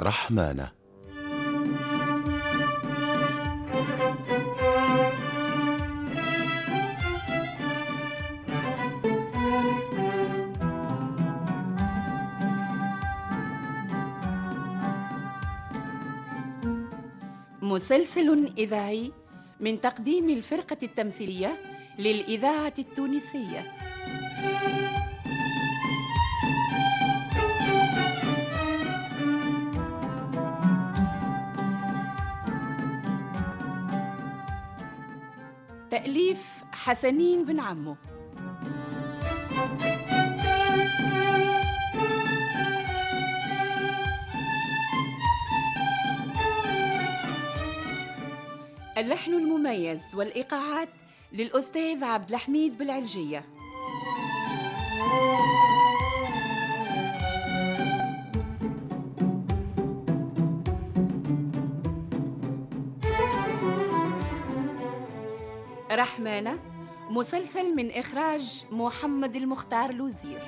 رحمانة. مسلسل إذاعي من تقديم الفرقة التمثيلية للإذاعة التونسية. تأليف حسنين بن عمو. اللحن المميز والإيقاعات للأستاذ عبد الحميد بالعلجية. رحمانة مسلسل من إخراج محمد المختار لوزير.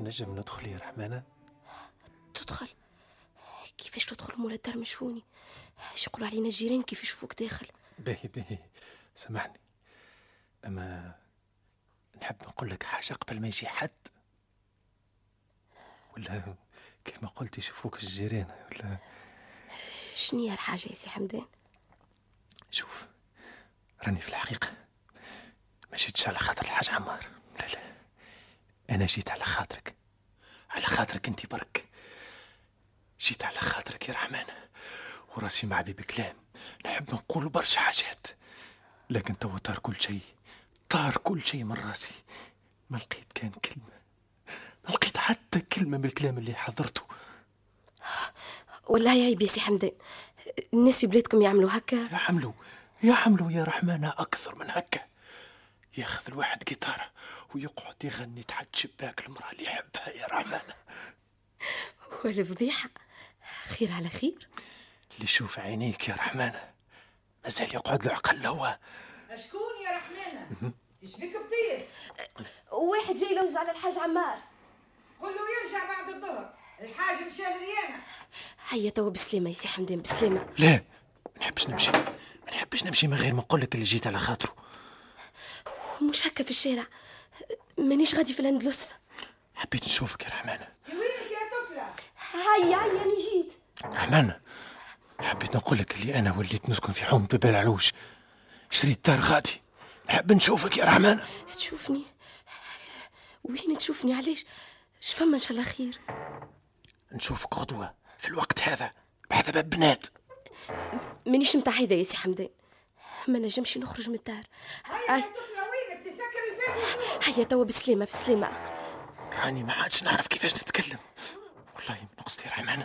نجم ندخل يا رحمانة؟ تدخل. كيفاش تدخل مولا الدار مشفوني إيش يقولوا علينا الجيران كيف يشوفوك داخل؟ باهي باهي سامحني. أما نحب نقول لك حاجة قبل ما يجي حد. ولا كيف ما قلت يشوفوك الجيران ولا شنيا الحاجة يا سي حمدان؟ شوف راني في الحقيقة ما جيتش على خاطر الحاج عمار. لا لا أنا جيت على خاطرك. على خاطرك أنت برك. جيت على خاطرك يا رحمن. وراسي معبي بكلام نحب نقول برشا حاجات. لكن تو طار كل شيء طار كل شيء من راسي. ما لقيت كان كلمة. ما لقيت حتى كلمة من الكلام اللي حضرته. والله يا سي حمدان الناس في بلادكم يعملوا هكا؟ يعملوا يعملوا يا رحمن أكثر من هكا. ياخذ الواحد جيتارة ويقعد يغني تحت شباك المرأة اللي يحبها يا رحمن. والفضيحة خير على خير. اللي يشوف عينيك يا رحمن مازال يقعد له عقل هو. شكون رحمانة؟ إيش بك بطير؟ واحد جاي يلوج على الحاج عمار. قل له يرجع بعد الظهر. الحاج مشى لريانة هيا توا بسلامة يا سي حمدان بسلامة لا ما نحبش نمشي. ما نحبش نمشي من غير ما نقول لك اللي جيت على خاطره. مش هكا في الشارع. مانيش غادي في الأندلس. حبيت نشوفك يا رحمن وينك يا طفلة؟ هيا هيا أنا جيت. رحمن حبيت نقول لك اللي أنا وليت نسكن في حومة باب العلوج شريت دار غادي. نحب نشوفك يا رحمن. تشوفني؟ وين تشوفني؟ علاش؟ اش فما إن شاء الله خير؟ نشوفك غدوة في الوقت هذا بحذا باب بنات. مانيش متعهدة يا سي حمدان. ما نجمش نخرج من الدار. هيا طفلة وينك؟ تسكر الباب. هيا توا بسلامة بسلامة. راني ما عادش نعرف كيفاش نتكلم. والله من قصدي يا رحمن.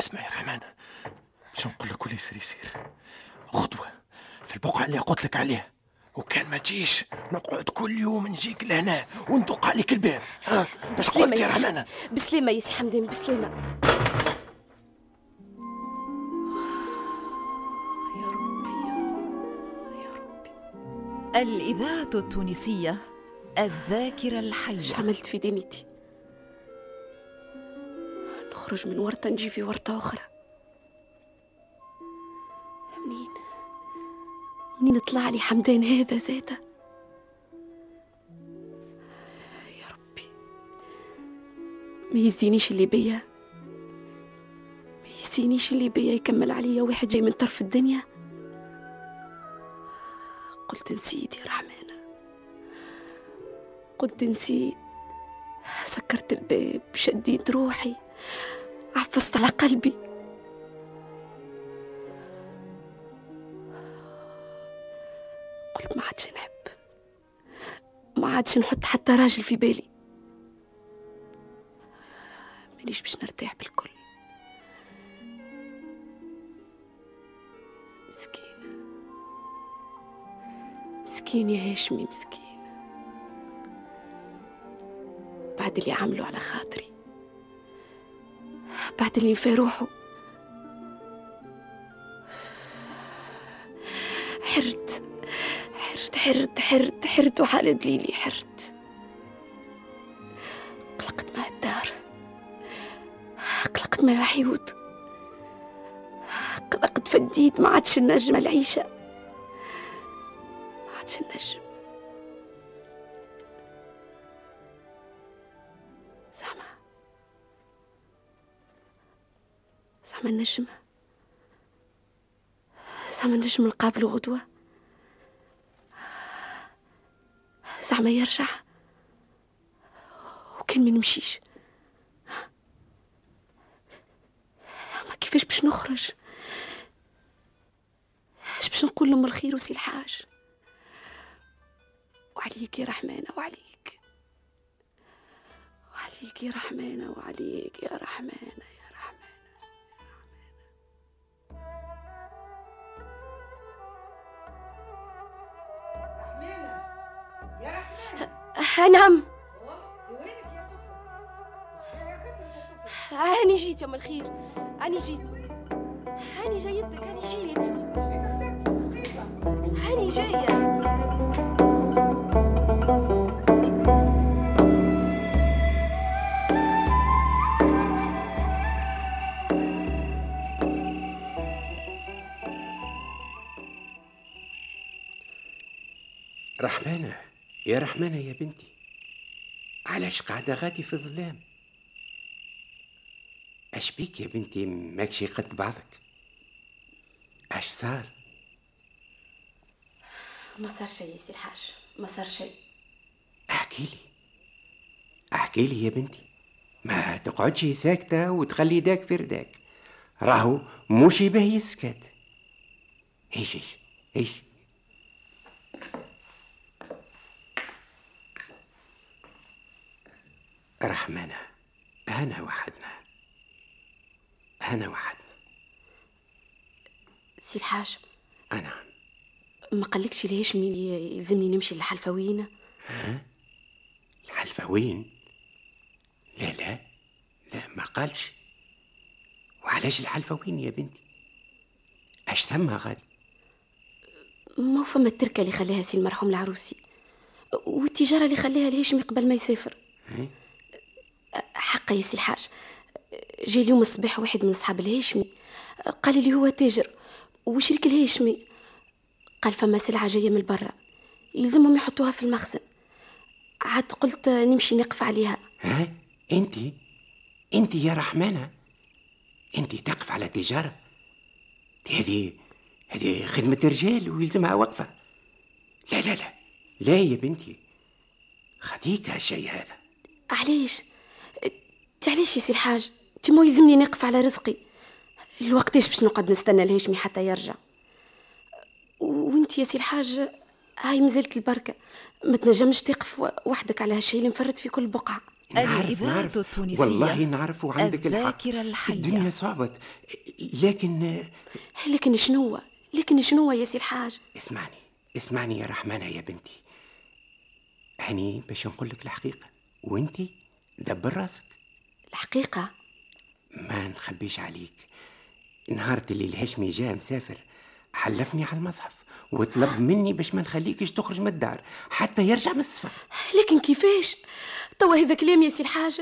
اسمع يا رحمن. باش نقول لك كل يصير يصير غدوة في البقعة اللي قلت لك عليها. وكان ما تجيش. نقعد كل يوم نجيك لهنا وندق عليك الباب. ها؟ بس بسلامة قلت يا يا سي. رحمن بسلامة يا سي حمدان بسلامة يا ربي يا ربي الإذاعة التونسية الذاكرة الحية. عملت في دنيتي نخرج من ورطة نجي في ورطة أخرى. منين طلع لي حمدان هذا زاده. يا ربي. ما يزينيش اللي بيا. ما يزينيش اللي بيا يكمل عليا واحد جاي من طرف الدنيا. قلت نسيت يا رحمانة قلت نسيت. سكرت الباب شديت روحي. عفصت على قلبي. قلت ما عادش نحب. ما عادش نحط حتى راجل في بالي. مانيش باش نرتاح بالكل. مسكين مسكين يا هاشمي مسكين. بعد اللي عملوا على خاطري. بعد اللي في روحه. حرت. حرت حرت حرت وحالة دليلي حرت. قلقت مع الدار. قلقت مع الحيوط قلقت فديت ما عادش النجم العيشة. ما عادش النجم. زعما. زعما النجم. زعما النجم نقابلو زعما يرجع. وكان ما نمشيش. ما كيفاش باش نخرج؟ اش باش نقول لهم الخير وسي الحاج؟ وعليك يا رحمانة وعليك. وعليك يا رحمانة وعليك يا رحمانة يا نعم هاني جيت يا أم الخير. هاني جيت. هاني جايتك هاني جيت. هاني جاية. رحمانة. يا رحمانة يا بنتي علاش قاعدة غادي في الظلام أش بيك يا بنتي ماكشي قد بعضك؟ أش صار؟ ما صار شيء يا سي الحاج ما صار شيء. أحكي لي أحكي لي يا بنتي. ما تقعدش ساكتة وتخلي داك في رداك. راهو مش باهي السكات إيش إيش إيش؟ رحمنة أنا وحدنا. أنا وحدنا. سي الحاج أنا. ما قالكش ليش مين يلزمني نمشي للحلفويين الحلفوين لا لا. لا ما قالش. وعلاش الحلفاوين يا بنتي؟ أش ثم غادي؟ ما هو فما التركة اللي خلاها سي المرحوم العروسي والتجارة اللي خلاها الهاشمي قبل ما يسافر. حقا يا سي الحاج. جا اليوم الصباح واحد من أصحاب الهاشمي قال لي هو تاجر. وشريك الهاشمي؟ قال فما سلعة جاية من برا يلزمهم يحطوها في المخزن. عاد قلت نمشي نقف عليها. ها؟ أنت؟ أنت يا رحمانة. أنت تقف على تجارة هذه هذه خدمة رجال ويلزمها وقفة. لا لا لا. لا يا بنتي. خديك هالشيء هذا. علاش؟ انت علاش يا سي الحاج انت مو يلزمني نقف على رزقي. الوقتاش باش نقعد نستنى الهاشمي حتى يرجع؟ وانت يا سي الحاج هاي مازالت البركة. ما تنجمش تقف وحدك على هالشيء اللي مفرط في كل بقعة. نعرف- الإذاعة. التونسية والله نعرف وعندك الحق. الذاكرة الحية. الدنيا صعبت لكن لكن شنو لكن شنو يا سي الحاج؟ اسمعني. اسمعني يا رحمانة يا بنتي. هني باش نقول لك الحقيقة. وانتي دبر راسك. الحقيقة؟ ما نخبيش عليك. نهار اللي الهاشمي جا مسافر حلفني على المصحف وطلب مني باش ما نخليكش تخرج من الدار حتى يرجع من السفر. لكن كيفاش؟ توا هذا كلام يا سي الحاج.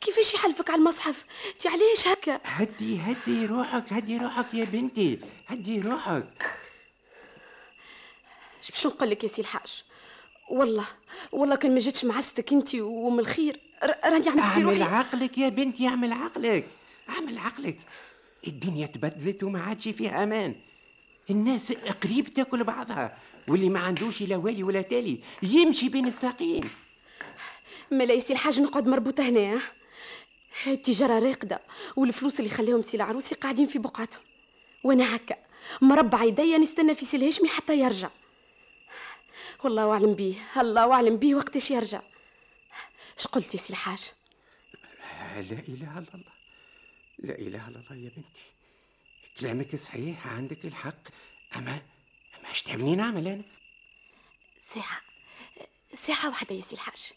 كيفاش يحلفك على المصحف؟ انت علاش هكا؟ هدي هدي روحك هدي روحك يا بنتي هدي روحك. اش باش نقول لك يا سي الحاج؟ والله والله كان ما جاتش معستك انت وام الخير. راني عملت في اعمل روحي. عقلك يا بنتي اعمل عقلك. اعمل عقلك. الدنيا تبدلت وما عادش فيها أمان. الناس قريب تاكل بعضها واللي ما عندوش لا والي ولا تالي يمشي بين الساقين. مالا يا سي الحاج نقعد مربوطة هنا؟ التجارة راقدة والفلوس اللي خليهم سي العروسي قاعدين في بقعتهم. وأنا هكا مربع يديا نستنى في سي الهاشمي حتى يرجع. والله أعلم بيه الله أعلم بيه وقتاش يرجع. اش قلت يا سي الحاج؟ لا إله إلا الله. لا إله إلا الله يا بنتي. كلامك صحيح عندك الحق. أما أما اش تعبني نعمل أنا؟ ساعة. ساعة واحدة يا سي الحاج.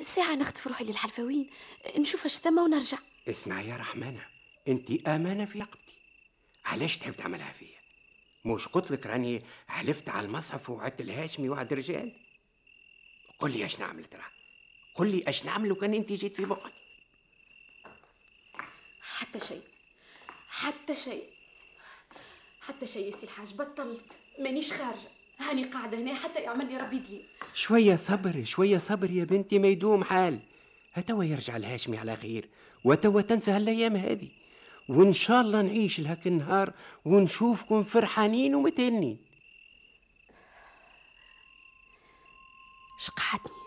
ساعة نخطف روحي للحلفاوين. نشوف اش ثم ونرجع. اسمع يا رحمانة أنت أمانة في رقبتي علاش تحب تعملها فيا؟ مش قلت لك راني حلفت على المصحف وعدت الهاشمي وعد الرجال؟ قل لي اش نعمل ترى. قل لي اش نعمل لو كان أنت جيت في بقعتي حتى شيء. حتى شيء. حتى شيء سي الحاج بطلت. مانيش خارجة. هاني قاعدة هنا حتى يعمل لي ربي دليل شوية صبر شوية صبر يا بنتي ما يدوم حال. هاتوا يرجع الهاشمي على خير وتوا تنسى هالأيام هذه. وإن شاء الله نعيش لهاك النهار ونشوفكم فرحانين ومتهنين. شقعتني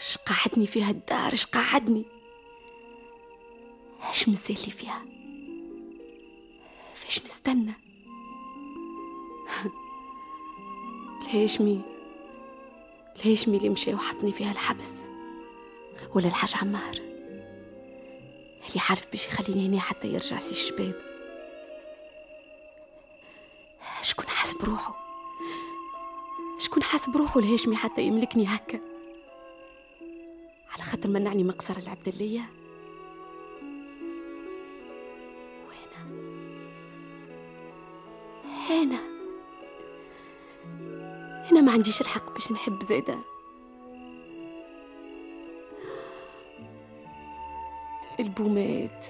شقعتني في هالدار شقعدني اش مازال لي فيها؟ فاش نستنى؟ الهاشمي الهاشمي اللي مشى وحطني فيها الحبس. ولا الحاج عمار. اللي حالف باش يخليني هنا حتى يرجع سي الشباب. شكون حاسب روحه شكون حاسب روحه الهاشمي حتى يملكني هكا؟ على خاطر منعني مقصر العبد اللية وأنا أنا أنا ما عنديش الحق باش نحب زيدا البو مات.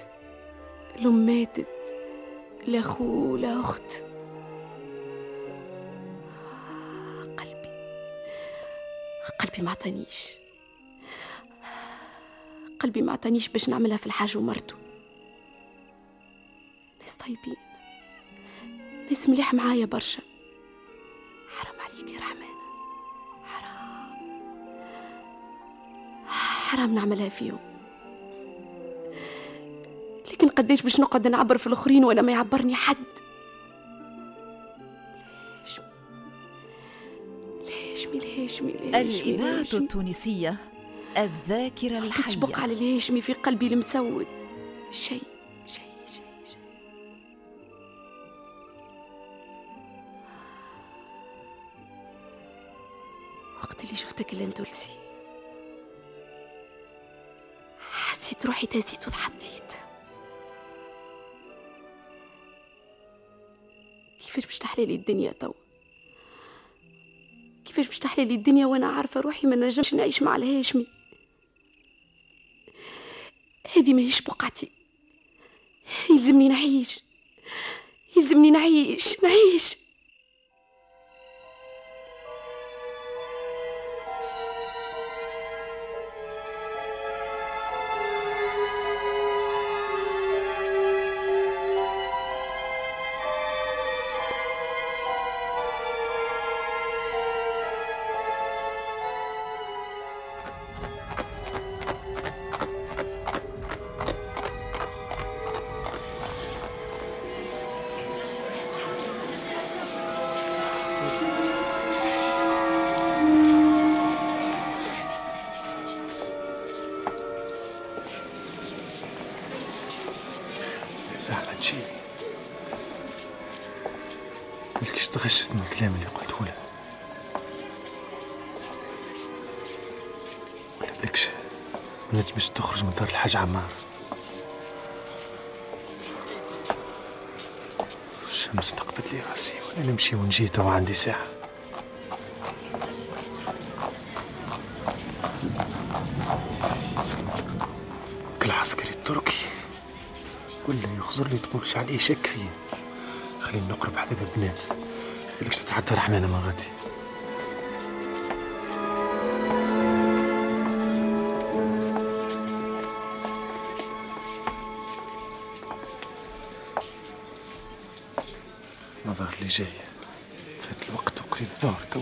الأم ماتت. لا خو لا قلبي. قلبي ما عطانيش. قلبي ما عطانيش باش نعملها في الحاج ومرته. ناس طيبين. ناس مليح معايا برشا. حرام عليك يا رحمن حرام. حرام نعملها فيهم. لكن قديش باش نقعد نعبر في الآخرين وأنا ما يعبرني حد؟ الهاشمي الهاشمي الهاشمي الإذاعة التونسية الذاكرة الحية. على الهاشمي في قلبي المسود. شيء شيء شيء شيء. وقت اللي شفتك الاندلسي حسيت روحي تهزيت وتحطيت كيفاش باش تحلالي الدنيا تو؟ كيفاش باش تحلالي الدنيا وأنا عارفة روحي ما نجمش نعيش مع الهاشمي هذه ماهيش بقعتي. يلزمني نعيش. يلزمني نعيش. نعيش. تغشت من الكلام اللي قلته له ولا بلكش ما نجمش تخرج من دار الحاج عمار. الشمس نقبت لي راسي وأنا نمشي ونجي توا عندي ساعة. كل عسكري التركي ولا يخزر لي تقولش عليه شك فيه. خليني نقرب حتى البنات بلكش تتعدى رحمانة ما غادي نظر اللي جاي. فات الوقت وقريب الظهر تو.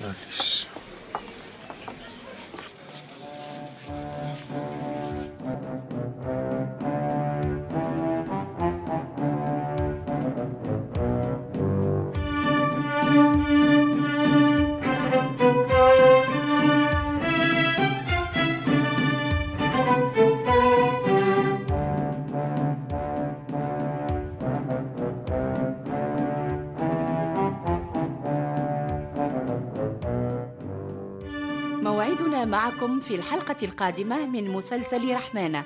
معليش نتواصل معكم في الحلقة القادمة من مسلسل رحمانة.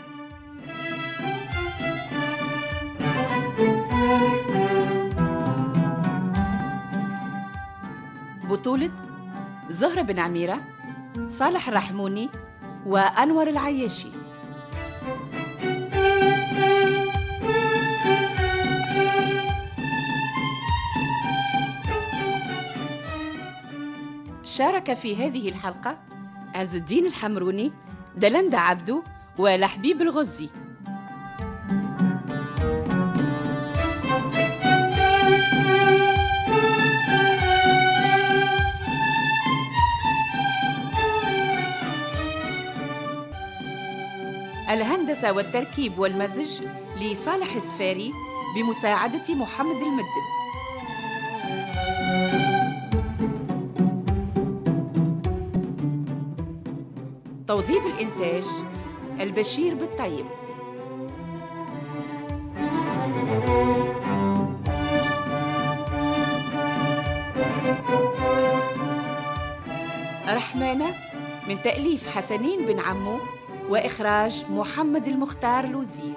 بطولة زهرة بن عميرة صالح الرحموني وأنور العياشي. شارك في هذه الحلقة عز الدين الحمروني دلندا عبدو ولحبيب الغزي. الهندسة والتركيب والمزج لصالح السفاري بمساعدة محمد المدب توظيف الإنتاج البشير بالطيب. رحمانة من تأليف حسنين بن عمو وإخراج محمد المختار لوزير